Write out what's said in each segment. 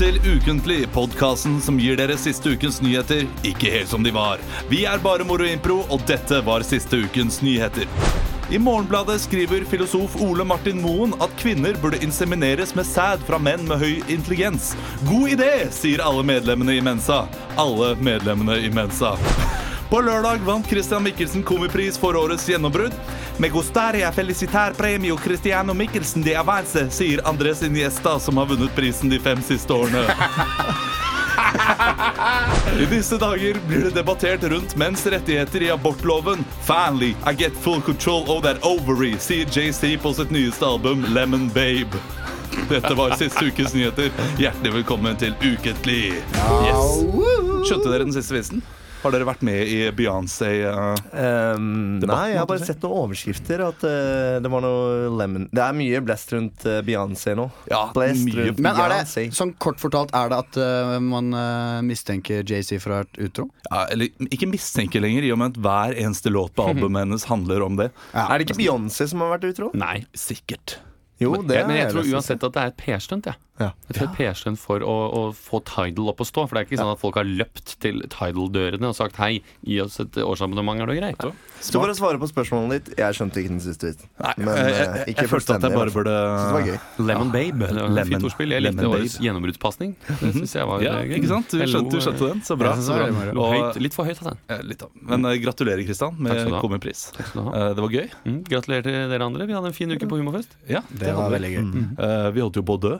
Til Ukentlig, podkasten som gir dere siste ukens nyheter ikke helt som de var. Vi er bare Moro Impro, og dette var siste ukens nyheter. I Morgenbladet skriver filosof Ole Martin Moen at kvinner burde insemineres med sæd fra menn med høy intelligens. God idé, sier alle medlemmene i Mensa. Alle medlemmene i Mensa. På lørdag vant Christian Mikkelsen komipris for årets gjennombrudd. Med Gostaria felicitar premio Cristiano Mikkelsen de avance, sier Andres Iniesta, som har vunnet prisen de fem siste årene. I disse dager blir det debattert rundt menns rettigheter i abortloven. Finally, I get full control of that ovary, sier JC på sitt nyeste album Lemon Babe. Dette var siste ukes nyheter. Hjertelig velkommen til Uketlig. Yes. Skjønte dere den siste visen? Har dere vært med i Beyoncé? Uh, Um, nei, jeg har bare sett noen overskrifter. At uh, det var noe lemon Det er mye blest rundt uh, Beyoncé nå. Ja, blest mye. rundt Men er det, sånn kort fortalt, er det at man mistenker JC for å ha vært utro? ja, eller ikke mistenker lenger, i og med at hver eneste låt på albumet hennes handler om det. Er det ikke Beyoncé som har vært utro? Nei. Sikkert. Jo, Men, det jeg, men jeg tror uansett at det er et PR-stunt. jeg. Ja. Jeg tror PR-stund for å, å få Tidal opp å stå. For det er ikke sånn at folk har løpt til Tidal-dørene og sagt hei, gi oss et årsabonnement, er det greit? Så for å svare på spørsmålet ditt, jeg skjønte ikke den siste vits. Men, jeg, jeg, jeg, ikke jeg følte at jeg bare burde det. Lemon Babe. Det var Lemon- fint ordspill. Jeg likte årets gjennombruddspasning. Det syns jeg var Ja, eh, gøy. ikke sant? Du skjønte, du skjønte den. Så bra. Jeg Så bra. var Og, høyt, litt for høyt, altså. eh, litt av. Men uh, gratulerer, Kristian, med komipris. Eh, det var gøy. Mm, gratulerer til dere andre. Vi hadde en fin uke på Humorfest. Ja, Det var vi. veldig gøy. Eh, vi holdt jo på å dø.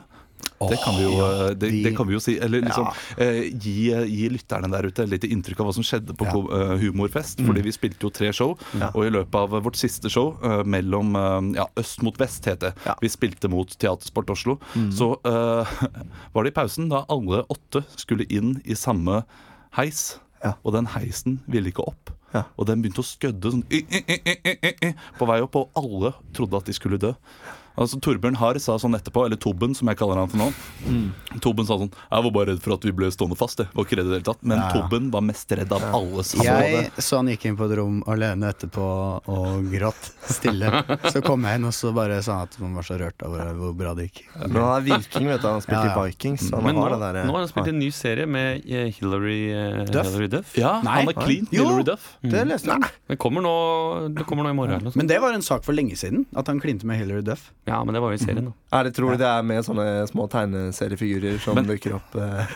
Det kan vi jo, eh, det, det kan vi jo si. Eller liksom eh, gi, gi lytterne der ute litt inntrykk av hva som skjedde på Ja. eh, Humorfest. Fordi vi spilte jo tre show, og i løpet av vårt siste show, eh, mellom eh, ja, øst mot vest, het det, Ja. vi spilte mot Teatersport Oslo, så eh, var det i pausen da alle åtte skulle inn i samme heis, Ja. og den heisen ville ikke opp. Ja. Og den begynte å skødde sånn i, i, i, på vei opp, og alle trodde at de skulle dø. Altså Torbjørn Harr sa sånn etterpå, eller Tobben som jeg kaller han for nå. Tobben sa sånn Jeg var bare redd for at vi ble stående fast. Jeg var ikke redd i det hele tatt Men Ja. Tobben var mest redd av alle sammen. Jeg så han gikk inn på et rom alene etterpå og gråt stille. Så kom jeg inn, og så bare sa han at man var så rørt av hvor, bra det gikk. Men han er viking, vet du. Han spilte spilt Ja, ja. i Vikings. Han Men nå, der, eh, nå har han spilt en ny serie med eh, Hillary, uh, Duff. Hillary Duff. Ja, Nei. han er clean. Jo. Hillary Duff. Det leste jeg. Det kommer nå, det kommer nå i morgen. Eller. Men det var en sak for lenge siden, at han klinte med Hillary Duff. Ja, men det var jo i serien, da. Er det, tror du det er med sånne små tegneseriefigurer som Men- dukker opp eh?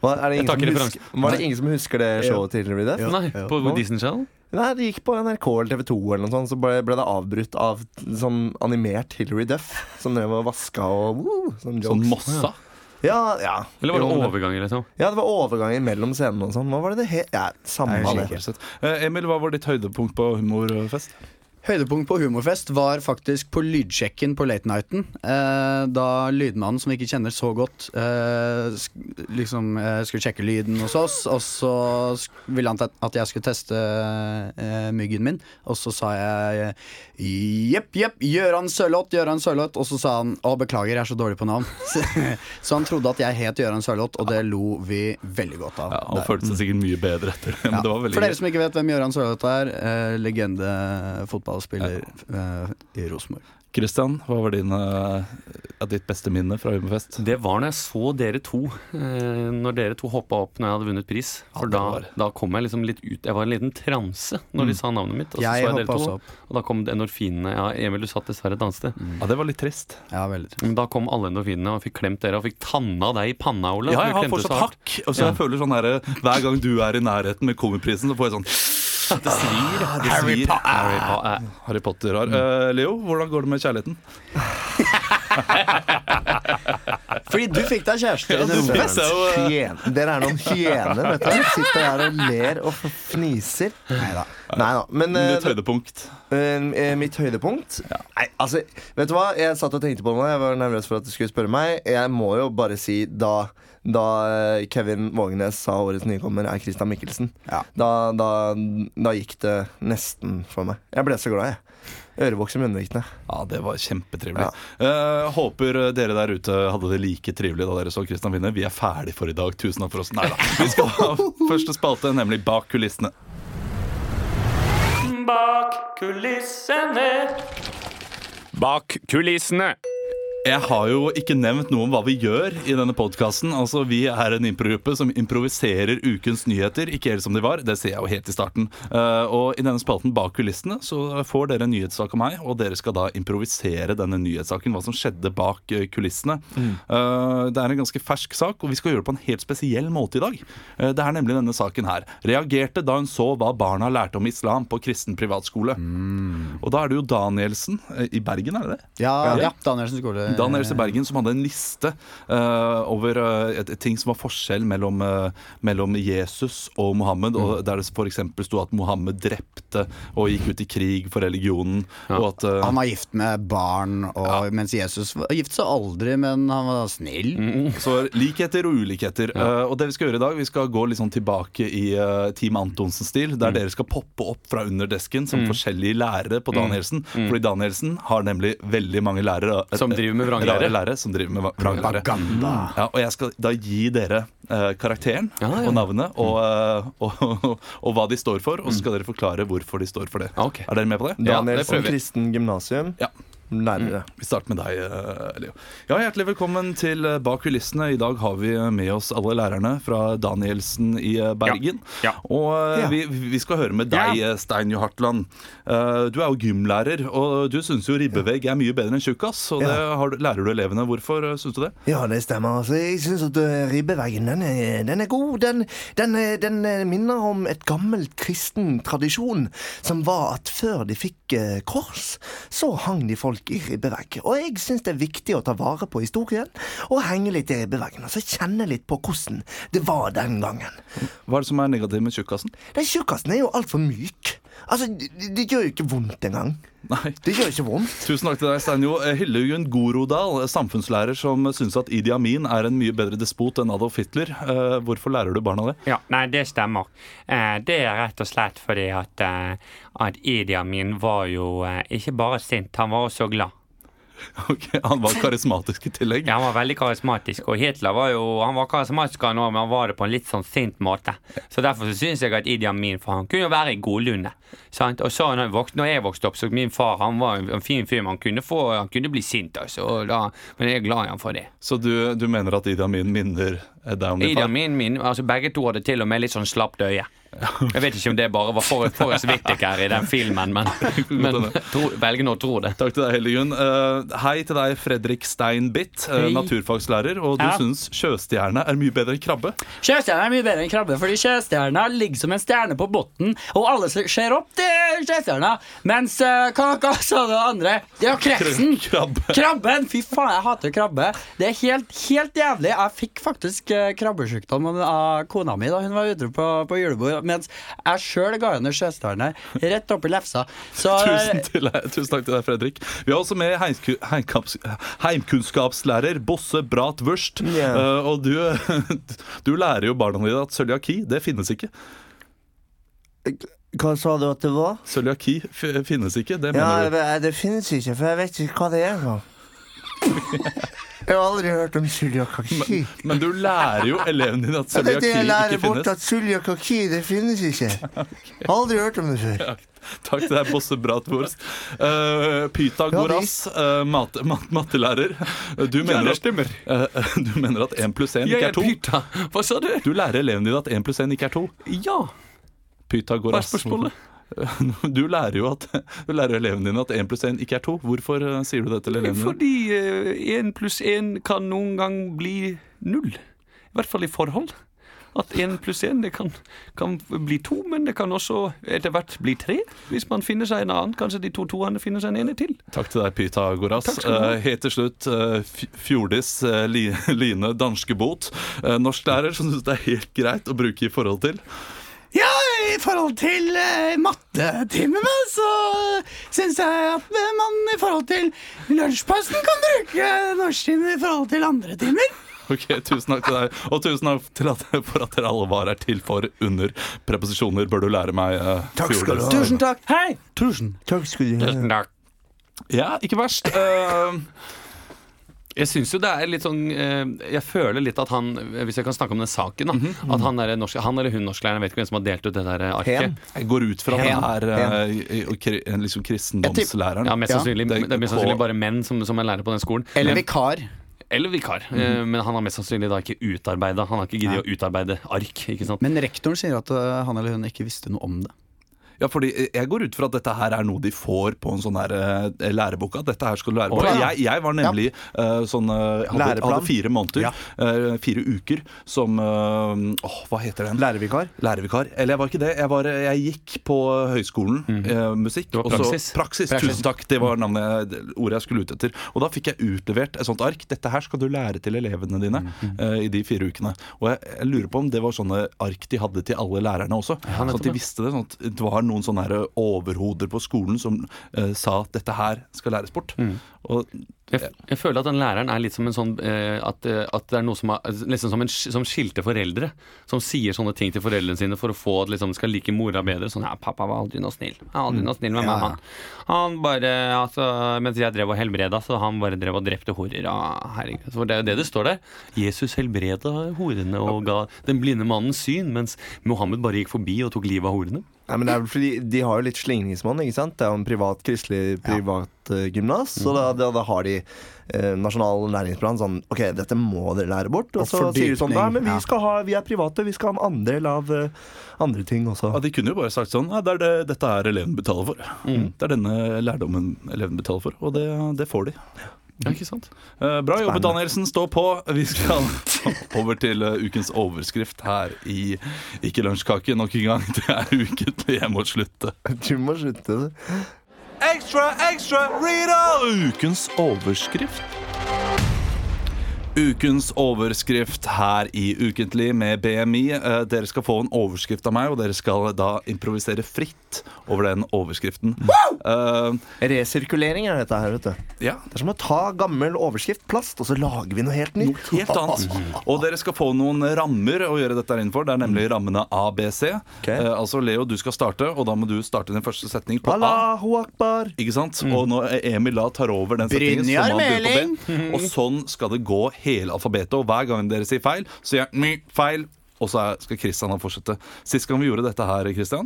Hva, er det ingen Jeg tar som husker, var det ingen som husker det showet til Hillary Duff? Nei, på? Disney Channel? Nei, det gikk på NRK eller TV 2 eller noe sånt, så ble, ble det avbrutt av sånn animert Hillary Duff som drev og vaska og woo, sånn Sånn. Mossa. Ja, ja. Eller var det Jo, overganger, liksom? Ja, det var overganger mellom scenene og sånn. Hva var det det het? Ja, samme Nei, det. det. Eh, Emil, hva var ditt høydepunkt på humorfest? Høydepunkt på Humorfest var faktisk på lydsjekken på Late Nighten. Eh, da lydmannen, som vi ikke kjenner så godt, eh, sk liksom eh, skulle sjekke lyden hos oss. Og så ville han at jeg skulle teste eh, myggen min. Og så sa jeg jepp, jepp, Gøran Sørloth, Gøran Sørloth. Og så sa han å, beklager, jeg er så dårlig på navn. så han trodde at jeg het Gøran Sørloth, og det lo vi veldig godt av. Ja, Han følte seg sikkert mye bedre etter det. Men det For dere som ikke vet hvem Gøran Sørloth er, eh, legende fotballspiller eh, i Rosenborg. Kristian, hva var din, eh, ja, ditt beste minne fra humorfest? Det var når jeg så dere to. Eh, når dere to hoppa opp når jeg hadde vunnet pris. For da, da kom jeg liksom litt ut Jeg var en liten transe når de sa navnet mitt. Og så Jeg så jeg dere to. opp. Og da kom endorfinene. Ja, Emil, du satt dessverre et annet sted. Ja, Det var litt trist. Ja, veldig Men da kom alle endorfinene, og fikk klemt dere og fikk tanna deg i panna, Ole. Ja, jeg har fortsatt hakk. Og så jeg føler sånn her, Hver gang du er i nærheten med komiprisen, så får jeg sånn Det svir. Det svir. Harry Po- eh, Harry Potter har. uh, Leo, hvordan går det med kjærligheten? Fordi du fikk deg kjæreste i fest. jo, eh, Dere er noen hyener, vet du. Sitter her og ler og fniser. Nei da. Men eh, Ditt høydepunkt. eh, mitt høydepunkt Nei, altså, vet du hva? Jeg satt og tenkte på det nå. Jeg var nervøs for at du skulle spørre meg. Jeg må jo bare si da da Kevin Vågenes sa årets nykommer er Christian Mikkelsen, Ja. da, da, da gikk det nesten for meg. Jeg ble så glad, jeg. Ørevoks i munnvikene. Ja, det var kjempetrivelig. Eh, håper dere der ute hadde det like trivelig da dere så Christian vinne. Vi er ferdig for i dag. Tusen takk for oss. Nei da. Vi skal ha første spalte, nemlig Bak kulissene. Bak kulissene. Bak kulissene. Jeg har jo ikke nevnt noe om hva vi gjør i denne podkasten. Altså, vi er en improgruppe som improviserer ukens nyheter, ikke helt som de var. Det ser jeg jo helt i starten. Uh, og i denne spalten Bak kulissene så får dere en nyhetssak av meg, og dere skal da improvisere denne nyhetssaken. Hva som skjedde bak kulissene. kulissene. Uh, det er en ganske fersk sak, og vi skal gjøre det på en helt spesiell måte i dag. Uh, det er nemlig denne saken her. Reagerte da hun så hva barna lærte om islam på kristen privatskole. Og da er det jo Danielsen eh, i Bergen, er det det? Ja, ja Danielsen skole. Dan Else Bergen som hadde en liste uh, over uh, et, et ting som var forskjell mellom, uh, mellom Jesus og Mohammed. Og der det f.eks. sto at Mohammed drepte og gikk ut i krig for religionen. Og at eh, Han var gift med barn, og, mens Jesus var gift seg aldri, men han var snill. Så likheter og ulikheter. Eh, og det vi skal gjøre i dag, vi skal gå litt sånn tilbake i eh, Team Antonsen-stil. Der dere skal poppe opp fra under desken som forskjellige lærere på Danielsen. Fordi Danielsen har nemlig veldig mange lærere. eh, Som driver med vranglære. rare lærere som driver med vranglære. Ja, og jeg skal da gi dere eh, karakteren Ja, ja. og navnet og, eh, og, og, hva de står for, og så skal dere forklare hvorfor de står for det. Okay. Er dere med på det? Ja, det Danielsen prøver vi. kristen gymnasium. Ja. Lærere. Vi starter med deg, eh, Leo. Ja, Hjertelig velkommen til eh, Bak kulissene. I dag har vi med oss alle lærerne fra Danielsen i eh, Bergen. Ja. Og eh, vi, vi skal høre med deg, ja. Stein Johartland. Du er jo gymlærer, og du syns jo ribbevegg er mye bedre enn tjukkas. Og det har, lærer du elevene. Hvorfor syns du det? Ja, det stemmer. Altså, jeg syns at ribbeveggen den er, den er god. Den, den, den minner om et gammelt kristen tradisjon, som var at før de fikk kors, så hang de folk i ribbevegg. Og jeg syns det er viktig å ta vare på historien, og henge litt i ribbeveggen. Altså kjenne litt på hvordan det var den gangen. Hva er det som er negativt med tjukkasen? Den tjukkasen er jo altfor myk. Altså, det, det gjør jo ikke vondt engang. Nei. Det gjør ikke vondt. Tusen takk til deg, Steinjo. Eh, Hildegunn Gorodal, eh, samfunnslærer som syns at Idi Amin er en mye bedre despot enn Adolf Hitler. Eh, Hvorfor lærer du barna det? Ja, nei, det stemmer. Eh, det er rett og slett fordi at, eh, at Idi Amin var jo eh, ikke bare sint, han var også glad. Ok, Han var karismatisk i tillegg. Ja, Han var veldig karismatisk, og Hitler var jo Han var karismatisk han men han var det på en litt sånn sint måte. Så derfor så syns jeg at Idi Amin for han kunne jo være i godlunde. Sant? Og så når jeg, vokste, når jeg vokste opp, så min far han var en fin fyr, men han kunne, få, han kunne bli sint, altså. Da, men jeg er glad i han for det. Så du, du mener at Idi Amin minner eh, deg om din Idi? Amin min, altså begge to hadde til og med litt sånn slapt øye. Jeg vet ikke om det bare var for, Forrest Whitaker i den filmen, men, men tro, velger nå å tro det. Takk til deg, Hildegunn. Uh, hei til deg, Fredrik Stein Bitt, eh, naturfagslærer. Og du Ja. syns sjøstjerne er mye bedre enn krabbe? Sjøstjerna er mye bedre enn krabbe, fordi sjøstjerna ligger som en stjerne på bunnen, og alle ser opp til sjøstjerna. Mens uh, hva, hva sa det andre? Det er jo kreksen. Krabbe. Krabben! Fy faen, jeg hater krabbe. Det er helt, helt jævlig. Jeg fikk faktisk krabbesjukdom av kona mi da hun var ute på, på julebord, mens jeg sjøl ga henne sjøstjerne rett oppi lefsa. Så Tusen, til tusen takk til deg, Fredrik. Vi har også med heimku- heimkunnskapslærer Bosse Brat Wurst. Yeah. Uh, og du, du lærer jo barna dine at cøliaki, det finnes ikke. Hva sa du at det var? Cøliaki finnes ikke, det Ja, mener du. det, det finnes ikke, for jeg vet ikke hva det er engang. Jeg har aldri hørt om cøliakaki. Men du lærer jo elevene dine at Jeg vet Det jeg lærer bort at cøliakaki, det finnes ikke. Aldri hørt om det før. Takk til deg, Bosse Bratwurst. Uh, Pythagoras, uh, mat, mat, mattelærer. Du mener, at, uh, du mener at 1 pluss 1 ikke er 2? Pyta. Hva sa du? Du lærer elevene dine at 1 pluss 1 ikke er 2. Ja. Pythagoras. Hva er spørsmålet? Du lærer jo at Du lærer elevene dine at 1 pluss 1 ikke er 2. Hvorfor eh, sier du det til elevene? Fordi én pluss én kan noen gang bli null. I hvert fall i forhold. At én pluss én kan, kan bli to, men det kan også etter hvert bli tre. Hvis man finner seg en annen. Kanskje de to toene finner seg en ene til. Takk til deg, Pythagoras. Eh, helt til slutt, eh, Fjordis eh, Line Danskebot. Norsklærer som syns det er helt greit å bruke i forhold til. I forhold til uh, mattetimene så syns jeg at eh, man i forhold til lunsjpausen kan bruke norsktimen i forhold til andre timer. Ok, Tusen takk til deg. Og tusen takk til at, for at dere alle var her til for under preposisjoner. Bør du lære meg uh, Takk skal du ha. Tusen takk. Hei. Tusen. Takk skal du ha. Ja, ikke verst. Eh, Jeg syns jo det er litt sånn eh, Jeg føler litt at han Hvis jeg kan snakke om den saken, da. Mhm. At han, er norsk, han eller hun norsklæreren, jeg vet ikke hvem som har delt ut det der arket. Hen. Jeg går ut fra at det er eh, en liksom kristendomslæreren. Ja, mest sannsynlig, Det- det er mest sannsynlig bare menn som, som er lærer på den skolen. Eller vikar. eller vikar. Mhm. Eh, Men han har mest sannsynlig da ikke utarbeida Han har ikke giddet å utarbeide ark. ikke sant? Men rektoren sier at han eller hun ikke visste noe om det. Ja, fordi jeg går ut fra at dette her er noe de får på en sånn her eh, lærebok. At dette her skal du lære på. Jeg, jeg var nemlig eh, sånn eh, hadde, Læreplan. hadde fire måneder, Ja. eh, fire uker, som eh, Åh, hva heter den? Lærervikar. Lærervikar. Eller jeg var ikke det. Jeg, var, jeg gikk på høyskolen, eh, musikk. Det var og så- praksis. praksis. Praksis. Tusen takk. Det var navnet, det ordet jeg skulle ut etter. Og da fikk jeg utlevert et sånt ark. Dette her skal du lære til elevene dine eh, i de fire ukene. Og jeg, jeg lurer på om det var sånne ark de hadde til alle lærerne også. sånn at de visste det. Sånn at det var noen sånne her overhoder på skolen som eh, sa at dette her skal læres bort. Og Jeg, jeg føler at den læreren er litt som en sånn eh, at, eh, at det er noe som er liksom som, en, som skilte foreldre. Som sier sånne ting til foreldrene sine for å få at liksom skal like mora bedre. Sånn ja, 'Pappa var aldri noe snill. Aldri noe snill med meg, han.' Han bare, altså, Mens jeg drev og helbreda, så han bare drev og drepte horer. Ja, herregud. For det er jo det det står der. Jesus helbreda horene og ga den blinde mannen syn, mens Mohammed bare gikk forbi og tok livet av horene. Nei, men det er vel fordi De har jo litt slingringsmonn. ikke sant? Det er jo en privat kristelig privatgymnas. Så da, da, da har de eh, nasjonal læringsplan sånn OK, dette må dere lære bort. Og, Og så sier de sånn Nei, men vi, skal ha, vi er private, vi skal ha en andel av uh, andre ting også. ja, De kunne jo bare sagt sånn ja, det er det, Dette er eleven betaler for. Det er denne lærdommen eleven betaler for, og det, det får de. Ja, ikke sant? Uh, bra jobbet, Danielsen. Stå på. Vi skal over til uh, ukens overskrift her i Ikke lunsjkake nok en gang. Det er ukentlig. Jeg må slutte. Du må slutte Ekstra, ekstra, Rita! Ukens overskrift. Ukens overskrift her i Ukentlig med BMI. Eh, dere skal få en overskrift av meg, og dere skal da improvisere fritt over den overskriften. Uh, Resirkulering er dette her, vet du. ja, Det er som å ta gammel overskrift, plast, og så lager vi noe helt nytt. Noe helt annet. Og dere skal få noen rammer å gjøre dette innenfor. Det er nemlig rammene ABC. Okay. Uh, altså Leo, du skal starte, og da må du starte din første setning på. Allahu akbar. Ikke sant? Og når Emil da tar over den setningen, så må han begynne på B. Og sånn skal det gå hele alfabetet. Og hver gang dere sier feil, så sier jeg feil. Og så skal Kristian fortsette. Sist gang vi gjorde dette her, Christian,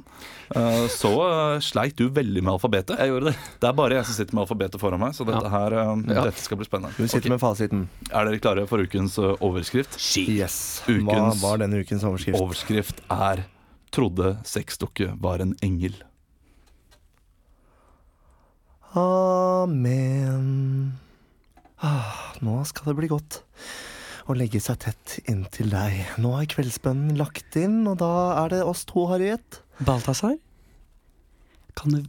eh, så eh, sleit du veldig med alfabetet. Jeg gjorde det. Det er bare jeg som sitter med alfabetet foran meg, så dette her eh, Ja. dette skal bli spennende. Du sitter okay. med fasiten. Er dere klare for ukens overskrift? Yes. Hva var denne ukens overskrift? Overskrift er 'Trodde sexdukke var en engel'. Amen. Ah, nå skal det bli godt å legge seg tett inntil deg. Nå er kveldsbønnen lagt inn, og da er det oss to, Harriet. Balthazar, kan du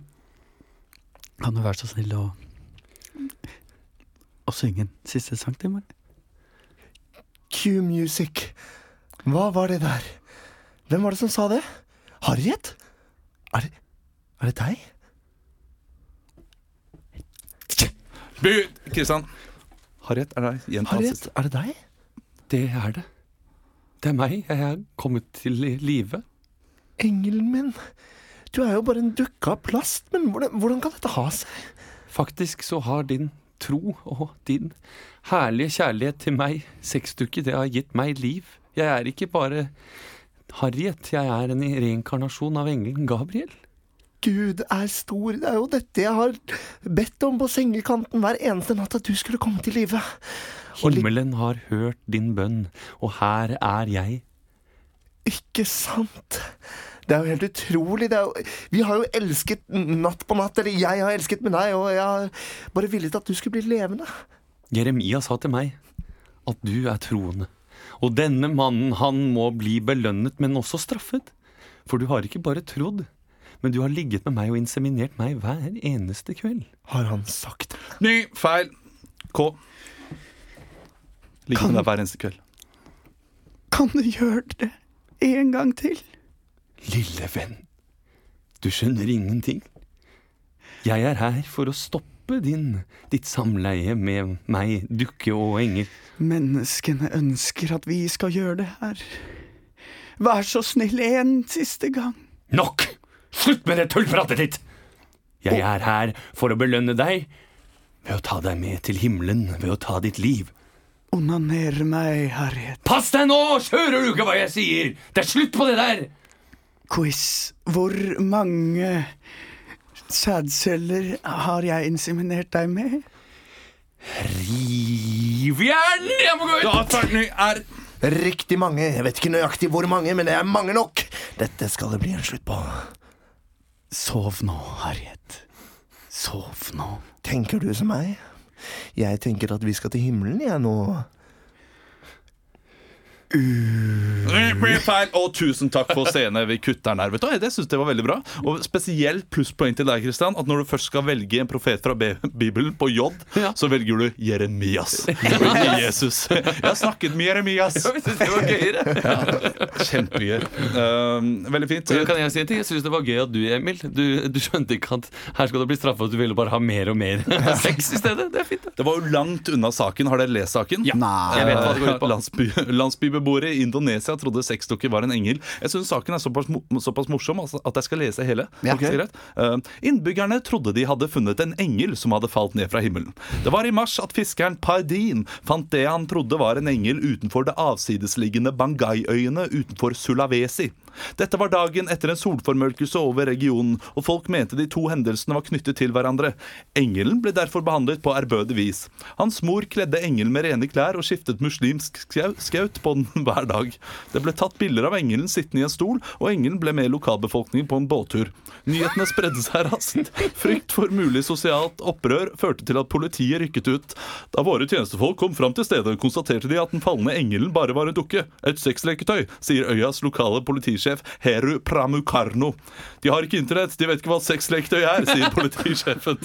Kan du være så snill å Å synge en siste sang til meg? Q-music. Hva var det der? Hvem var det som sa det? Harriet? Er det, er det deg? Kristian. Harriet, er det deg? Harriet, er det deg? Det er det. Det er meg. Jeg er kommet til live. Engelen min. Du er jo bare en dukke av plast, men hvordan, hvordan kan dette ha seg? Faktisk så har din tro og din herlige kjærlighet til meg, sexdukke, det har gitt meg liv. Jeg er ikke bare Harriet, jeg er en reinkarnasjon av engelen Gabriel. Gud er stor. Det er jo dette jeg har bedt om på sengekanten hver eneste natt, at du skulle komme til live. Himmelen har hørt din bønn, og her er jeg. Ikke sant? Det er jo helt utrolig. Det er jo, vi har jo elsket natt på natt, eller jeg har elsket med deg, og jeg har bare villet at du skulle bli levende. Jeremia sa til meg at du er troende. Og denne mannen, han må bli belønnet, men også straffet. For du har ikke bare trodd, men du har ligget med meg og inseminert meg hver eneste kveld. Har han sagt. Ny, feil. K. Ligget med deg hver eneste kveld. Kan du gjøre det en gang til? Lille venn, du skjønner ingenting. Jeg er her for å stoppe din, ditt samleie med meg, dukke og engel. Menneskene ønsker at vi skal gjøre det her. Vær så snill en siste gang. Nok! Slutt med det tullpratet ditt! Jeg er her for å belønne deg ved å ta deg med til himmelen, ved å ta ditt liv. Onaner meg, Harriet. Pass deg nå! Hører du ikke hva jeg sier? Det er slutt på det der! Quiz. Hvor mange sædceller har jeg inseminert deg med? Riv! Jeg må gå ut! Avtakning er Riktig mange. Jeg vet ikke nøyaktig hvor mange, men det er mange nok. Dette skal det bli en slutt på. Sov nå, Harriet. Sov nå. Tenker du som meg? Jeg tenker at vi skal til himmelen, jeg nå. Feil. Og tusen takk for scene. Vi kutter den her. Jeg du, det jeg var veldig bra. Og spesielt plusspoeng til deg, Kristian, at når du først skal velge en profet fra Bibelen på J, Ja. så velger du Jeremias. Ikke Jesus. Jeg har snakket med Jeremias. Jeg det var gøyere. Kjempegøy. Um, veldig fint. Kan jeg si en ting? Jeg synes det var gøy at du, Emil, du, du skjønte ikke at her skal du bli straffet, at du ville bare ha mer og mer sex i stedet. Det er fint. det. Det var jo langt unna saken. Har dere lest saken? Ja. Nei. Jeg vet hva det går ut på. Landsby, landsbybeboere i Indonesia trodde sexdukker var en engel. Jeg syns saken er såpass, såpass morsom altså, at jeg skal lese hele. Ja. okay. Uh, innbyggerne trodde de hadde funnet en engel som hadde falt ned fra himmelen. Det var i mars at fiskeren Pardin fant det han trodde var en engel utenfor det avsidesliggende Bangaiøyene utenfor Sulawesi. Dette var dagen etter en solformørkelse over regionen, og folk mente de to hendelsene var knyttet til hverandre. Engelen ble derfor behandlet på ærbødig vis. Hans mor kledde engelen med rene klær og skiftet muslimsk skau- skaut på den hver dag. Det ble tatt bilder av engelen sittende i en stol, og engelen ble med lokalbefolkningen på en båttur. Nyhetene spredde seg raskt. Frykt for mulig sosialt opprør førte til at politiet rykket ut. Da våre tjenestefolk kom fram til stedet, konstaterte de at den falne engelen bare var en dukke. Et sexleketøy, sier øyas lokale politisjef Heru Pramukarno. De har ikke internett, de vet ikke hva et sexleketøy er, sier politisjefen.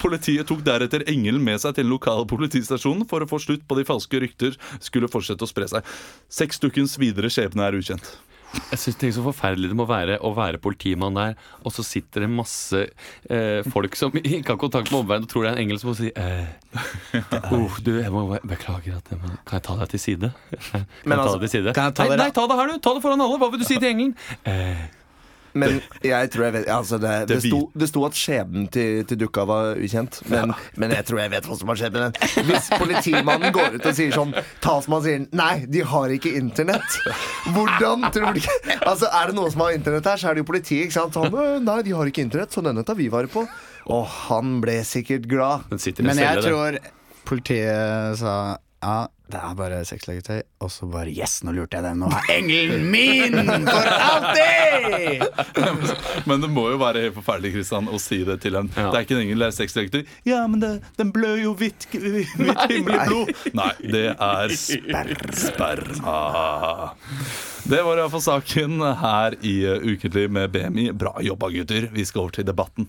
Politiet tok deretter engelen med seg til den lokale politistasjonen for å få slutt på de falske rykter skulle fortsette å spre seg. Sexdukkens videre skjebne er ukjent. Jeg synes det er så forferdelig det må være å være politimann der, og så sitter det masse eh, folk som ikke har kontakt med omverdenen og tror det er en engel som må si eh, oh, Du, jeg må beklager at Kan jeg ta deg til side? Kan jeg ta altså, deg til side? nei, nei, ta det her, du! Ta det foran alle! Hva vil du si til engelen? Eh, Men jeg tror jeg vet altså det, det, sto, det sto at skjebnen til, til dukka var ukjent, men, men jeg tror jeg vet hva som har skjedd med den. Hvis politimannen går ut og sier sånn Talsmannen sier nei, de har ikke internett. Hvordan tror de Altså Er det noen som har internett her, så er det jo politiet. ikke sant? Sånn, «Øh, nei, de har ikke internett, så denne tar vi vare på. Og han ble sikkert glad. Men jeg tror politiet sa ja, det er bare sexleketøy, og så bare yes, nå lurte jeg den. Nå er engelen min for alltid! Men det må jo være helt forferdelig Kristian, å si det til en Ja. Det er ikke en engel, det er sexleketøy. Ja, men det, den blør jo hvitt, himmelig blod. Nei, det er sperma. Det var iallfall saken her i Ukentlig med BMI. Bra jobba, gutter. Vi skal over til debatten.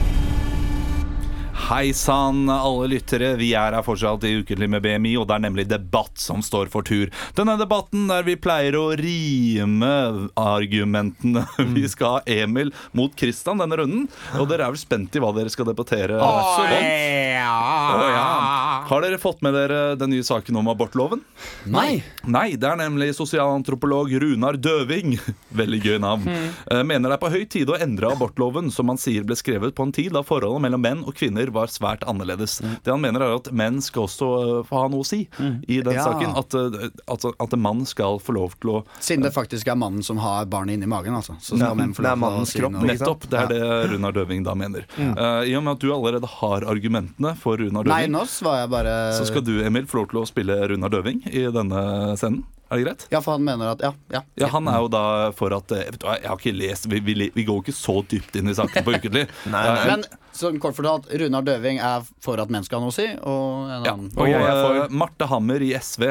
Hei sann, alle lyttere. Vi er her fortsatt i Ukentlig med BMI, og det er nemlig debatt som står for tur. Denne debatten der vi pleier å rime argumentene. Vi skal ha Emil mot Kristian denne runden, og dere er vel spent i hva dere skal debattere? om? Oh, ja. Har dere fått med dere den nye saken om abortloven? Nei! Nei, det er nemlig sosialantropolog Runar Døving Veldig gøy navn Mm. Mener det er på høy tid å endre abortloven Som han sier ble skrevet på en tid Da forholdet mellom menn og kvinner var svært annerledes. Det han mener er at menn skal også eh, få ha noe å si I den Ja. saken. At, eh, altså, at en mann skal få lov til å Siden det faktisk er mannen som har barnet inni magen, altså. Så skal menn få lov til å si kropp, noe. Nettopp, det er det Runar Døving da mener. Eh, I og med at du allerede har argumentene for Runar Nei, Døving nå var jeg bare Så skal du, Emil, få lov til å spille Runar Døving i denne scenen Er det greit? Ja, for han mener at Ja. ja. Ja, Han er jo da for at eh, vet du Jeg har ikke lest Vi, vi, vi går ikke så dypt inn i saken på Ukentlig. Nei, Men sånn kort fortalt, Runar Døving er for at menn skal ha noe å si, og en ja. annen Og jeg er for- eh, Marte Hammer i SV.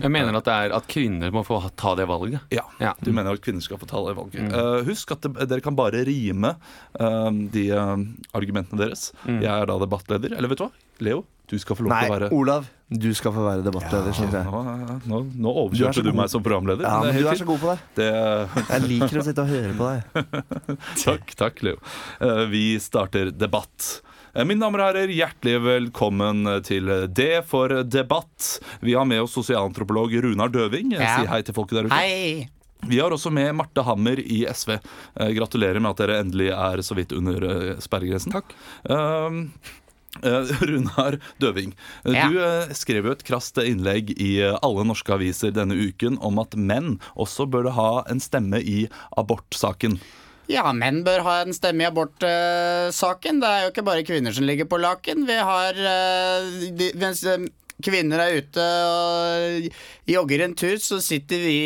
Jeg mener at det er at kvinner må få ta det valget. Ja, Ja. Du mener at kvinner skal få ta det valget. Eh, husk at det, dere kan bare rime uh, de uh, argumentene deres. Jeg er da debattleder. Eller vet du hva? Leo, du skal få lov til å være Olav, du skal få være debattleder, synes jeg. nå, nå, nå Du er overkjørte du, du, meg som programleder. Ja, men, men du er så god på det. det, Jeg liker å sitte og høre på deg. Takk, takk, Leo. Eh, vi starter debatt. Eh, Mine damer og herrer, hjertelig velkommen til Det for debatt. Vi har med oss sosialantropolog Runar Døving. Ja. Si hei til folket der ute. Hei! Vi har også med Marte Hammer i SV. Eh, gratulerer med at dere endelig er så vidt under sperregrensen. Takk. Runar Døving, eh, Ja. du eh, skrev jo et krast innlegg i eh, alle norske aviser denne uken om at menn også burde ha en stemme i abortsaken. Ja, menn bør ha en stemme i abortsaken. det er jo ikke bare kvinner som ligger på laken. Vi har eh, de, Mens eh, kvinner er ute og jogger en tur, så sitter vi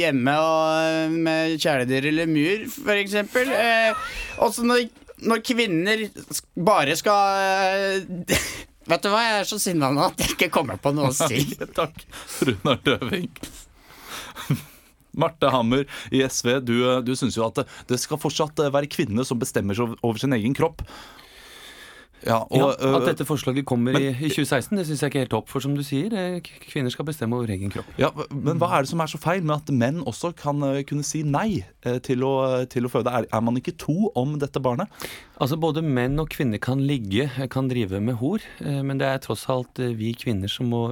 hjemme og, med kjæledyr eller mur, eksempel. Eh, også når, når kvinner bare skal eh, Vet du hva, jeg er så sinna nå at jeg ikke kommer på noe å si. Takk, Runar Døving. Marte Hammer i SV, du, du syns jo at det, skal fortsatt være kvinnene som bestemmer seg over sin egen kropp. Ja, og, Ja, øh, at dette forslaget kommer i, i 2016, det syns jeg ikke er helt opp. For som du sier, eh, kvinner skal bestemme over egen kropp. ja, men hva er det som er så feil med at menn også kan øh, kunne si nei øh, til å, til å føde? Er, er man ikke to om dette barnet? Altså Både menn og kvinner kan ligge, eh, kan drive med hor, eh, men det er tross alt eh, vi kvinner som må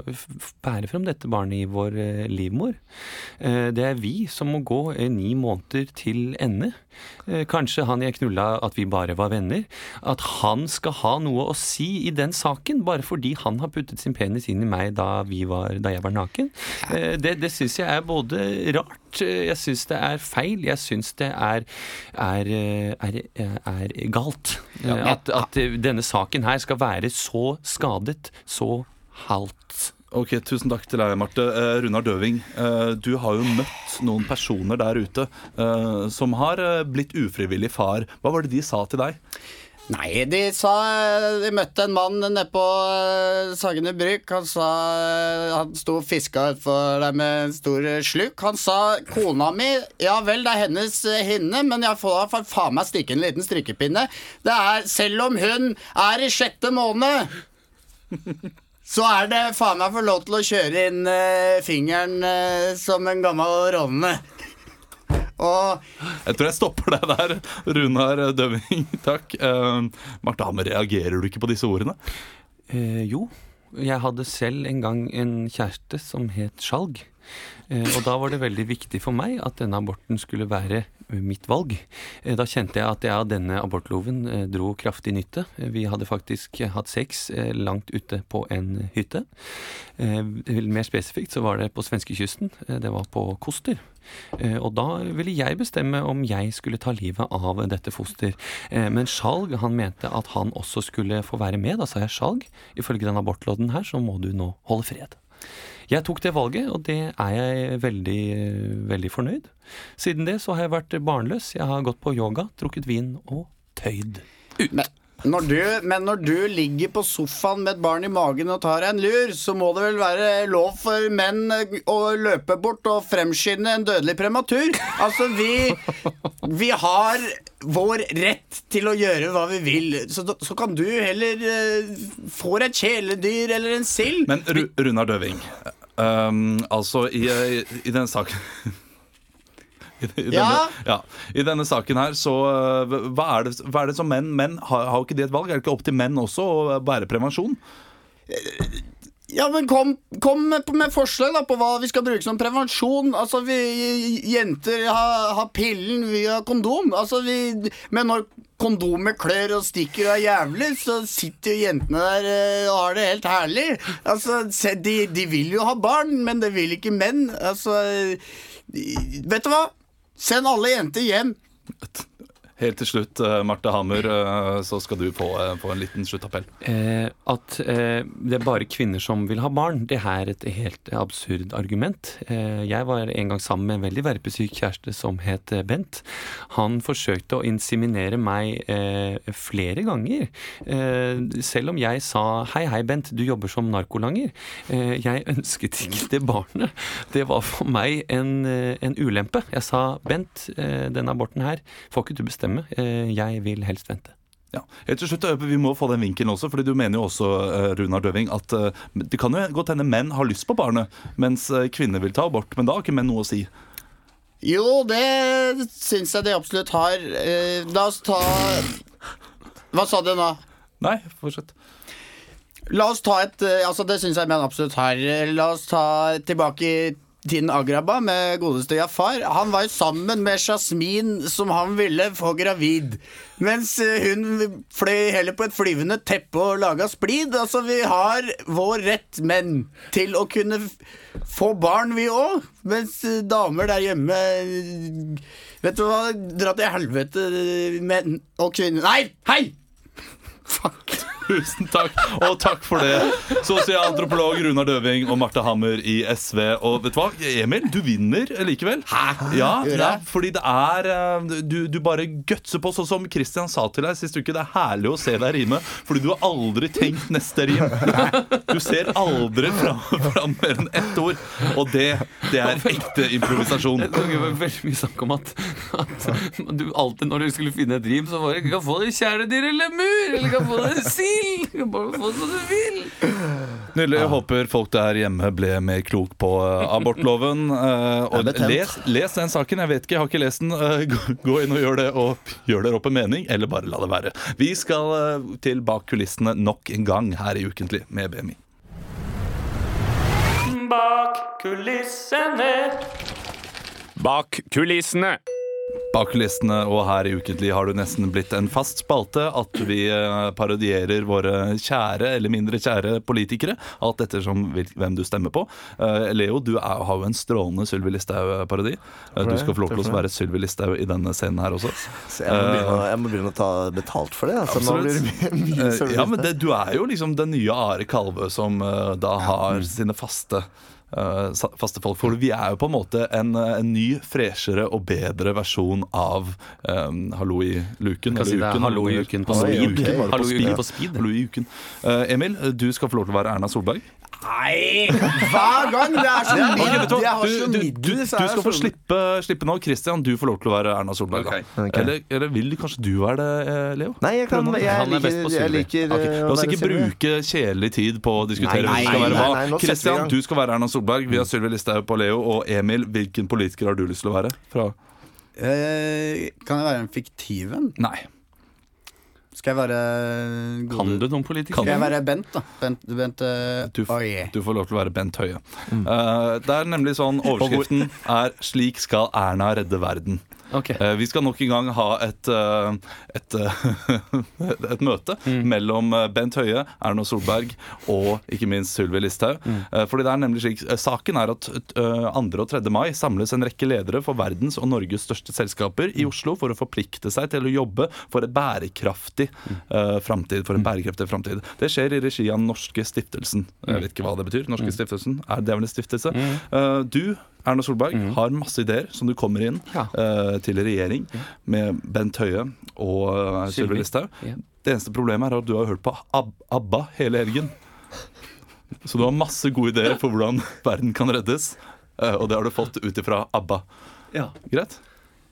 bære frem dette barnet i vår eh, livmor. Eh, Det er vi som må gå eh, ni måneder til ende. Eh, Kanskje han jeg knulla at vi bare var venner. At han skal ha noe å si i den saken, bare fordi han har puttet sin penis inn i meg da, vi var, da jeg var naken. Eh, Det, det syns jeg er både rart, eh, jeg syns det er feil, jeg syns det er, er, eh, er, er galt. At, at denne saken her skal være så skadet, så halt. Ok, Tusen takk til deg, Marte. Eh, Runar Døving, eh, du har jo møtt noen personer der ute eh, som har blitt ufrivillig far. Hva var det de sa til deg? Nei, de sa De møtte en mann nede på eh, Sagene Bruk. Han sa Han sto og fiska utfor der med en stor eh, sluk. Han sa 'Kona mi Ja vel, det er hennes eh, hinne, men jeg får da faen meg stikke en liten strikkepinne'. Det er Selv om hun er i sjette måned så er det faen meg for lov til å kjøre inn uh, fingeren uh, som en gammel rovne. Og Jeg tror jeg stopper deg der, Runar Døving. Takk. Uh, Marte Hammer, reagerer du ikke på disse ordene? Uh, jo, jeg hadde selv en gang en kjæreste som het Skjalg. Eh, og da var det veldig viktig for meg at denne aborten skulle være eh, mitt valg. Eh, da kjente jeg at jeg av denne abortloven dro kraftig nytte. Vi hadde faktisk hatt sex langt ute på en hytte. Mer spesifikt så var det på svenskekysten. Det var på Koster. Og da ville jeg bestemme om jeg skulle ta livet av dette foster. Men Skjalg han mente at han også skulle få være med. Da sa jeg Skjalg, ifølge den abortloven her, så må du nå holde fred. Jeg tok det valget, og det er jeg veldig, veldig fornøyd. Siden det så har jeg vært barnløs. Jeg har gått på yoga, drukket vin og tøyd. Men når, du, men når du ligger på sofaen med et barn i magen og tar en lur, så må det vel være lov for menn eh, å løpe bort og fremskynde en dødelig prematur? Altså, vi, vi har vår rett til å gjøre hva vi vil. Så, så kan du heller uh, få et kjæledyr eller en sild. Men Ru Runar Døving, um, altså i, i denne saken I, denne, Ja? ja, I denne saken her, så uh, hva, er det, hva er det som menn Menn har, har ikke de et valg? Er det ikke opp til menn også å bære prevensjon? Ja, men kom, kom med, med forslag da på hva vi skal bruke som prevensjon. Altså, vi jenter har, har pillen, via kondom. Altså, vi, men når kondomet klør og stikker og er jævlig, så sitter jo jentene der eh, og har det helt herlig. Altså, de, de vil jo ha barn, men det vil ikke menn. Altså, vet du hva? Send alle jenter hjem. Helt til slutt, uh, Marte Hammer, uh, så skal du få, uh, få en liten sluttappell. Eh, at eh, det er bare kvinner som vil ha barn, det er et helt absurd argument. Eh, jeg var en gang sammen med en veldig verpesyk kjæreste som het eh, Bent. Han forsøkte å inseminere meg eh, flere ganger. Eh, selv om jeg sa hei, hei, Bent, du jobber som narkolanger. Eh, jeg ønsket ikke det barnet. Det var for meg en, eh, en ulempe. Jeg sa Bent, eh, denne aborten her får ikke du bestemme. Eh, jeg vil helst vente. Ja. Helt til slutt, Vi må få den vinkelen også, fordi du mener jo også, uh, Runar Døving, at det kan jo godt hende menn har lyst på barnet, mens kvinner vil ta abort. Men da har ikke menn noe å si. Jo, det syns jeg de absolutt har. Eh, la oss ta Hva sa du nå? Nei, fortsett. La oss ta et eh, Altså, det syns jeg menn absolutt har. La oss ta tilbake tiden Agraba med godeste Jafar. Han var jo sammen med Jasmin, som han ville få gravid. Mens eh, hun fløy heller på et flyvende teppe og laga splid. Altså, vi har vår rett, menn, til å kunne få barn, vi òg. Mens eh, damer der hjemme eh, Vet du hva, dra til helvete, menn og kvinner Nei, hei! Fuck. Tusen takk, og takk for det. Sosialantropolog Runar Døving og Marte Hammer i SV. Og vet du hva, Emil, du vinner likevel. Hæ? Ja, ja, fordi det er eh, du, du bare gutser på, sånn som Christian sa til deg sist uke. Det er herlig å se deg rime, fordi du har aldri tenkt neste rim. Du ser aldri fram, fram mer enn ett ord, og det, det er ekte improvisasjon. Det var veldig mye snakk om at, at du alltid når du skulle finne et rim, så var det 'Kan få det kjæledyr eller mur', eller 'Kan få det sild'. Du kan bare få det som du vil. Nydelig. Jeg håper folk der hjemme ble mer klok på eh, abortloven. eh, og Jeg ble tent. les, les den saken. Jeg vet ikke, jeg har ikke lest den. Eh, gå- gå inn og gjør det, og gjør dere opp en mening, eller bare la det være. Vi skal eh, til bak kulissene nok en gang her i Ukentlig med BMI. Bak kulissene. Bak kulissene. Bak kulissene og her i Ukentlig har du nesten blitt en fast spalte at vi eh, parodierer våre kjære eller mindre kjære politikere. Alt ettersom hvem du stemmer på. Eh, Leo, du er, har jo en strålende Sylvi Listhaug-parodi. Eh, Du skal få lov til å være Sylvi Listhaug i denne scenen her også. Så jeg, må begynne, jeg må begynne å ta betalt for det. Altså, nå blir det mye, mye. Ja, men det, Du er jo liksom den nye Are Kalvø som da har sine faste faste folk. For vi er jo på en måte en, eh, en ny, freshere og bedre versjon av um, Hallo i luken. Si det er Hallo i uken på speed. uken, Hallo i uken på speed. Hallo i uken. Uh, Emil, du skal få lov til å være Erna Solberg. Nei! Hver gang! Det er så du. Jeg har du, så du, du, du skal få slippe, slippe nå. Christian, du får lov til å være Erna Solberg. Okay. Okay. Eller, eller vil kanskje du være det, eh, Leo? Nei, jeg, kan, jeg, Han er best liker, på jeg Sylvi. liker Ok, eh, La oss ikke bruke kjedelig tid på å diskutere hvem som skal være hva. Christian, du skal være Erna Solberg. Vi har Sylvi Listhaug på Leo. Og Emil, hvilken politiker har du lyst til å være? Fra? Eh, kan jeg være en fiktiv en? Nei. Skal jeg være Kan du noen politikere? Skal jeg være Bent, da? Bent, Bent uh, Du, du får lov til å være Bent Høie. Eh, det er nemlig sånn Overskriften er 'Slik skal Erna redde verden'. Ok. Eh, vi skal nok en gang ha et, eh, et, eh, et møte mellom eh, Bent Høie, Erna Solberg og ikke minst Sylvi Listhaug. Eh, fordi det er nemlig slik Saken er at eh, 2. og 3. mai samles en rekke ledere for verdens og Norges største selskaper i Oslo for å forplikte seg til å jobbe for en bærekraftig uh, framtid. For en bærekraftig fremtid. Det skjer i regi av norske stiftelsen. Jeg vet ikke hva det betyr. Norske stiftelsen er det vel en stiftelse. Uh, du Erna Solberg har masse ideer som du kommer inn Ja. uh, til regjering med Bent Høie og uh, Sylvi. Listhaug. Ja. Det eneste problemet er at du har hørt på Ab ABBA hele helgen. Så du har masse gode ideer for hvordan verden kan reddes, uh, og det har du fått ut ifra ABBA. Ja. Greit?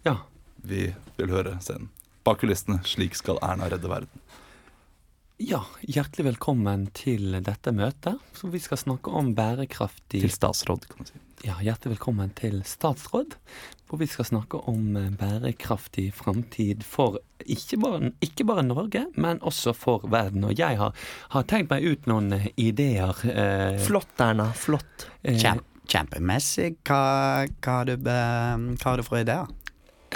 ja. Vi vil høre scenen. Bak kulissene. Slik skal Erna redde verden. Ja, hjertelig velkommen til dette møtet. Så vi skal snakke om bærekraftig Til statsråd, kan man si. Ja, hjertelig velkommen til statsråd, hvor vi skal snakke om bærekraftig framtid for ikke bare, ikke bare Norge, men også for verden. Og jeg har, har tenkt meg ut noen ideer. Eh, Flott, Erna. Flott. eh, Kjempe, kjempemessig. Hva, hva, har du, hva har du for ideer?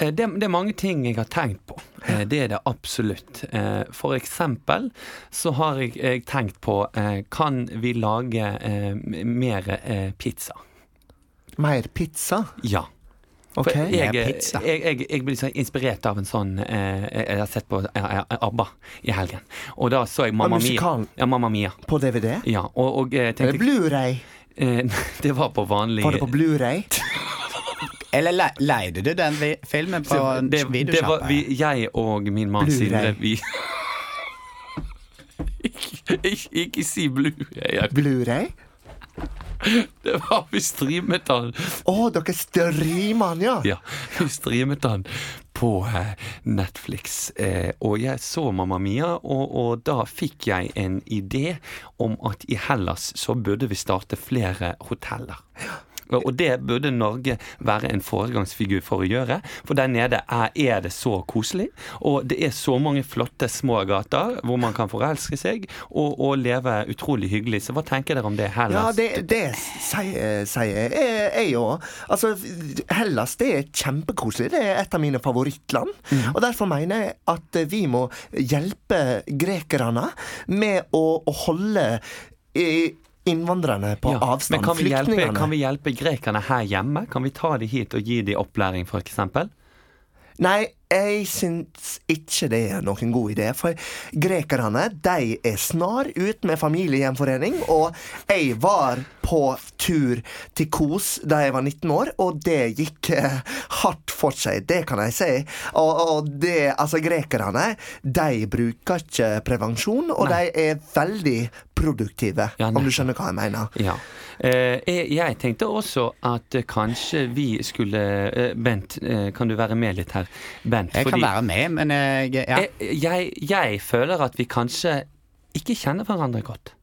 Eh, Det, det er mange ting jeg har tenkt på. Eh, Det er det absolutt. Eh, For eksempel så har jeg, jeg tenkt på Kan vi lage mer pizza? Mer pizza. Ja. For okay. jeg, jeg, jeg, jeg blir så inspirert av en sånn eh, Jeg har sett på eh, ABBA i helgen. Og da så jeg Mamma Mia. Ja, Mamma Mia. På DVD? Ja, og, og tenkte, tenkte Blu-ray? eh, Det var på vanlig Var det på Blu-ray? Eller le, leide du den vi, filmen på videosjappa? det, det var vi, Jeg og min mann Sindre, vi ikke, ikke, ikke si Blu-ray. Blu-ray? Det var vi streamet den. Å, dere streamer den, ja? Ja, vi streamet den på eh, Netflix. Eh, og jeg så Mamma Mia, og, og da fikk jeg en idé om at i Hellas så burde vi starte flere hoteller. Og det burde Norge være en foregangsfigur for å gjøre. For der nede er, er det så koselig, og det er så mange flotte små gater hvor man kan forelske seg og, og leve utrolig hyggelig. Så hva tenker dere om det? Hellas? Ja, det, det sier sier jeg òg. Altså, Hellas det er kjempekoselig. Det er et av mine favorittland. Og Derfor mener jeg at vi må hjelpe grekerne med å, å holde eh, innvandrerne på Ja, avstand. Men kan vi, hjelpe, kan vi hjelpe grekerne her hjemme? Kan vi ta de hit og gi de opplæring, f.eks.? Nei, jeg syns ikke det er noen god idé. For grekerne de er snar ut med familiegjenforening. Og jeg var på tur til Kos da jeg var 19 år, og det gikk eh, hardt for seg. Det kan jeg si. Og, og det, altså, grekerne de bruker ikke prevensjon, og Nei. de er veldig produktive, Ja, om du skjønner hva jeg mener. Ja. Eh, jeg, tenkte også at kanskje vi skulle eh, Bent, eh, kan du være med litt her? Bent, Jeg kan være med, men jeg ja. jeg, jeg, jeg føler at vi kanskje ikke kjenner hverandre godt.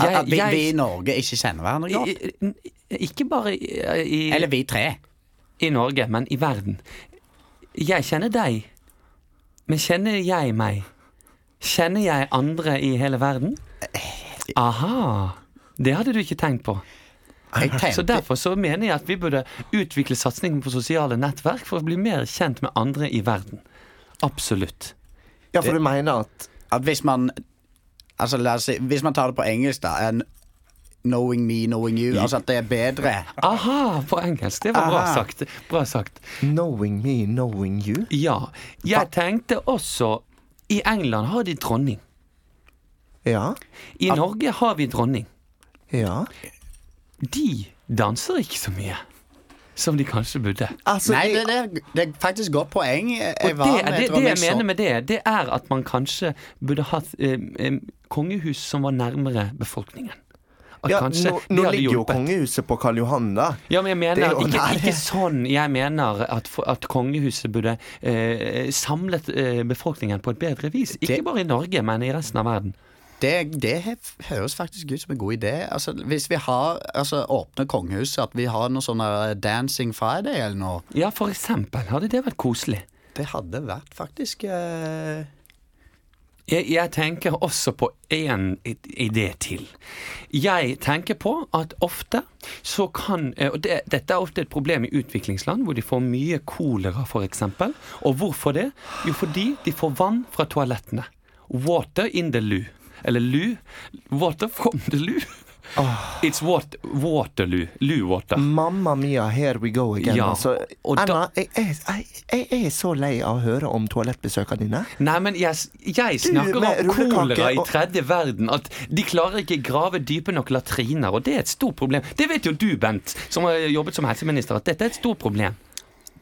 At- at vi, vi i Norge ikke kjenner hverandre godt. Ikke bare i, i, Eller vi tre. i Norge, men i verden. Jeg kjenner deg, men kjenner jeg meg? Kjenner jeg andre i hele verden? Aha! Det hadde du ikke tenkt på. Så Derfor så mener jeg at vi burde utvikle satsingen på sosiale nettverk for å bli mer kjent med andre i verden. Absolutt. Ja, for du mener at at hvis man Altså, la oss si Hvis man tar det på engelsk, da en Knowing me, knowing you. Altså at det er bedre. Aha, på engelsk. Det var bra sagt. Bra sagt. knowing me, knowing you? Ja. Jeg tenkte også I England har de dronning. Ja. I Norge har vi dronning. Ja. De danser ikke så mye som de kanskje burde. Altså, Nei, det, det, det er faktisk godt poeng. Jeg Og det, med, det, jeg så- mener med det, det er at man kanskje burde hatt eh, eh, kongehus som var nærmere befolkningen. At ja, kanskje nå, nå ligger jo kongehuset på Karl Johan, da. Ja, men jeg mener Det er ikke, ikke sånn. Jeg mener at, at kongehuset burde eh, samlet eh, befolkningen på et bedre vis. Ikke bare i Norge, men i resten av verden. Det, det høres faktisk ut som en god idé. Altså, hvis vi har altså, åpne kongehuset, at vi har noe sånn Dancing Friday eller noe, Ja, for eksempel. Hadde det vært koselig? det hadde vært faktisk eh, Jeg, jeg tenker også på en idé til. Jeg tenker på at ofte så kan eh, Og det, dette er ofte et problem i utviklingsland, hvor de får mye kolera, f.eks. Og hvorfor det? Jo, fordi de får vann fra toalettene. Water in the loo. Eller Lu. Water from the loo. It's what, Waterloo. Loo water. Mamma mia, here we go again. Ja, altså, Anna, jeg, jeg, jeg, jeg er så lei av å høre om toalettbesøkene dine. Nei, men jeg, snakker om kolera i tredje verden. At de klarer ikke grave dype nok latriner, og det er et stort problem. Det vet jo du, Bent, som har jobbet som helseminister, at dette er et stort problem.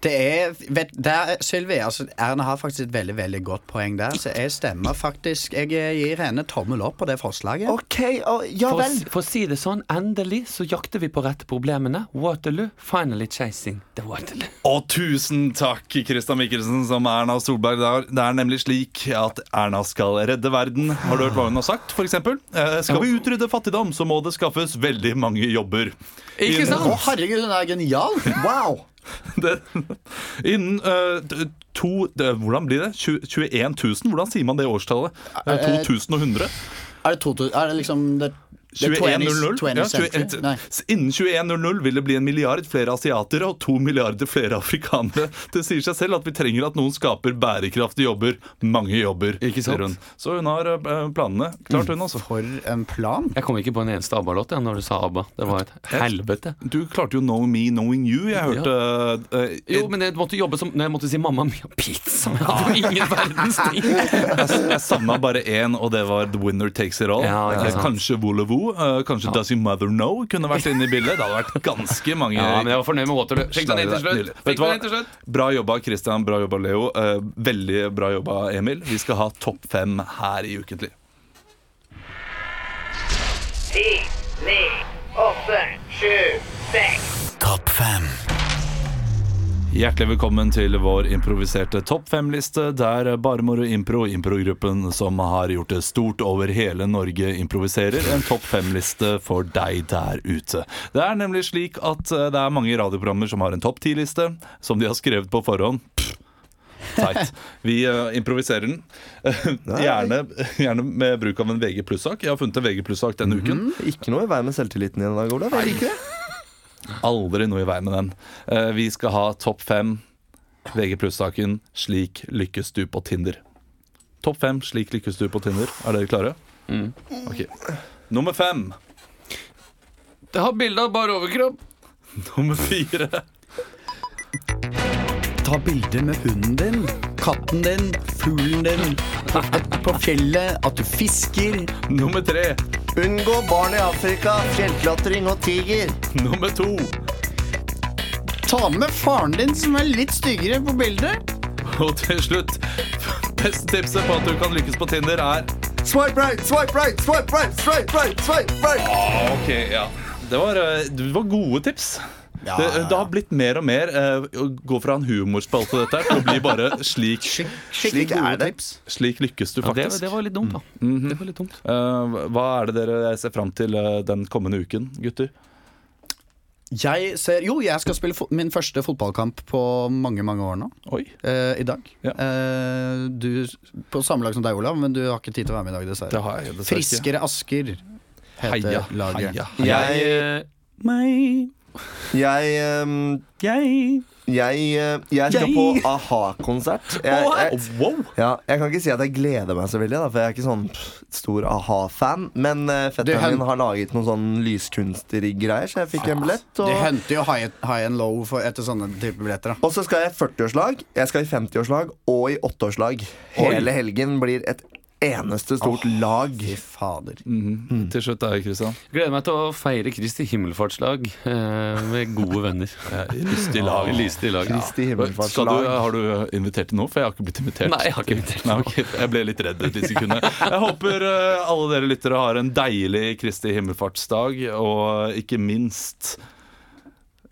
Det er vet, der, Sylvi, altså, Erna har faktisk et veldig veldig godt poeng der, så jeg stemmer faktisk Jeg eh, gir henne tommel opp på det forslaget. OK, og, ja vel. For, for å si det sånn, endelig så jakter vi på rette problemene. Waterloo, finally chasing the Waterloo. Og tusen takk, Christian Michelsen, som Erna Solberg. Det er, det er nemlig slik at Erna skal redde verden. Har du hørt hva hun har sagt, f.eks.? Eh, skal vi utrydde fattigdom, så må det skaffes veldig mange jobber. Ikke sant? Å, herregud, hun er genial! Wow! Det, innen uh, to det, Hvordan blir det? 20, 21 000? Hvordan sier man det årstallet? Eh, Eh, 2100? Er det, to, er det liksom det, det er 2100? 20, Ja, century? 21 Nei. S- Innen 2100 vil det bli en milliard flere asiatere og to milliarder flere afrikanere. Det sier seg selv at vi trenger at noen skaper bærekraftige jobber. Mange jobber. Ikke sant? hun. Så hun har eh, planene. Klart hun, også. For en plan. Jeg kom ikke på en eneste ABBA-låt når du sa ABBA. Det var et helvete. Du klarte jo 'Know Me, Knowing You'. Jeg hørte eh, Jo, men jeg måtte jobbe som Når jeg måtte si mamma mia pizza. Jeg hadde var ingen verdens ting. Jeg, jeg savna bare én, og det var 'The Winner Takes It All'. Ja, Eh, kanskje Volevo. Eh, kanskje 'Does Your Mother Know' kunne vært inne i bildet. Det hadde vært ganske mange Ja, men jeg var fornøyd med Waterloo. Fikk den inn til slutt. Vet du hva? Bra jobba, Christian. Bra jobba, Leo. Eh, veldig bra jobba, Emil. Vi skal ha topp fem her i Ukentlig. Ti, ni, åtte, sju, seks. Hjertelig velkommen til vår improviserte topp fem-liste, der Bare Moro Impro, improgruppen som har gjort det stort over hele Norge, improviserer en topp fem-liste for deg der ute. Det er nemlig slik at eh, det er mange radioprogrammer som har en topp ti-liste, som de har skrevet på forhånd. Pff, Teit. Vi uh, improviserer den. gjerne, gjerne med bruk av en VG pluss-sak. Jeg har funnet en VG pluss-sak denne uken. Ikke noe i veien med selvtilliten din i dag, Olav. Ikke det. Aldri noe i veien med den. Eh, vi skal ha topp fem VG pluss-saken 'Slik lykkes du på Tinder'. Topp fem 'Slik lykkes du på Tinder'. Er dere klare? Ok. Nummer fem. Det har bilde av bar overkropp. Nummer fire. Ta bilde med hunden din, katten din, fuglen din. På fjellet, at du fisker. Nummer tre. Unngå barn i Afrika, fjellklatring og tiger. Nummer to. Ta med faren din som er litt styggere på bildet. Og til slutt Beste tipset på at du kan lykkes på Tinder, er Swipe right, swipe right, swipe right, swipe right, swipe right. ah, Ok, ja. Det var, eh, det var gode tips. Det, det har blitt mer og mer eh, å gå fra en humorspalte dette til å bli bare slik Slik er det. Slik lykkes du Ja, det, faktisk. det var litt dumt, da. Det var litt dumt. Uh, hva er det dere ser fram til uh, den kommende uken, gutter? Jeg ser, jo, jeg skal spille fo min første fotballkamp på mange mange år nå. Oi. eh, I dag. Ja. Eh, du på samme lag som deg, Olav, men du har ikke tid til å være med i dag, dessverre. Det har jeg dessverre. Friskere Asker heter Heia, laget. heia. heia. Jeg, Meg, jeg, um, jeg jeg, eh, jeg skal på a-ha-konsert. Jeg, jeg, ja, jeg kan ikke si at jeg gleder meg så veldig, da, for jeg er ikke sånn stor a-ha-fan. Men uh, fetteren min har laget noen sånn lyskunstnergreier, så jeg fikk en billett. De henter jo high, high and low for, etter sånne type billetter. da og så skal jeg i 40-årslag, jeg skal i 50-årslag og i 8-årslag. Hele helgen blir et eneste stort lag. Fy fader. Mhm. Til slutt da, Kristian. gleder meg til å feire Kristi himmelfartslag eh, med gode venner. Lystig lag. Lystig lag. Kristi himmelfartslag. du, har du invitert til noe? For jeg har ikke blitt invitert. Nei, jeg har ikke invitert. Nei, okay. Jeg ble litt redd et lite sekund. Jeg håper eh, alle dere lyttere har en deilig Kristi himmelfartsdag, og ikke minst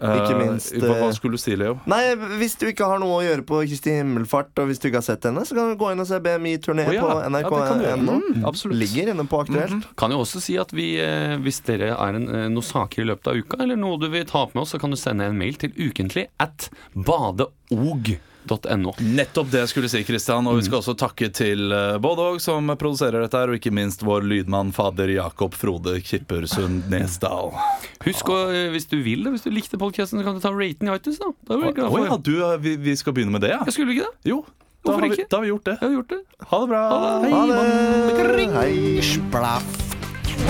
Ikke minst, hva, hva eh, skulle du si, Leo? Nei, Hvis du ikke har noe å gjøre på Kristi himmelfart, og hvis du ikke har sett henne, så kan du gå inn og se BMI-turné oh, ja, på ja, nrk.no. Mm. Ligger inne på Aktuelt. Kan jo også si at vi, eh, hvis dere er en, eh, noen saker i løpet av uka, eller noe du vil ta opp med oss, så kan du sende en mail til ukentlig at badeog.no. No. Nettopp det jeg skulle si, Kristian. Og vi skal også takke til eh, Bådåg, som produserer dette her, og ikke minst vår lydmann fader Jakob Frode Kippersund Nesdal. Husk, å, eh, hvis du vil det, hvis du likte podkasten, kan du ta raten i iTunes, da. da blir glad for. Å, ja, du, eh, vi, vi, skal begynne med det, ja? Skulle skulle ikke det? Jo. Da har, vi, da har vi gjort det. Har gjort det. Ha det bra. Ha det. Ha det. Ha. Hei, splaff.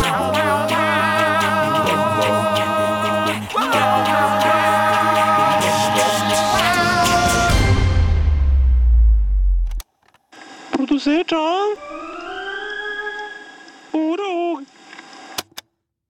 Wow, wow, wow. it, Tom?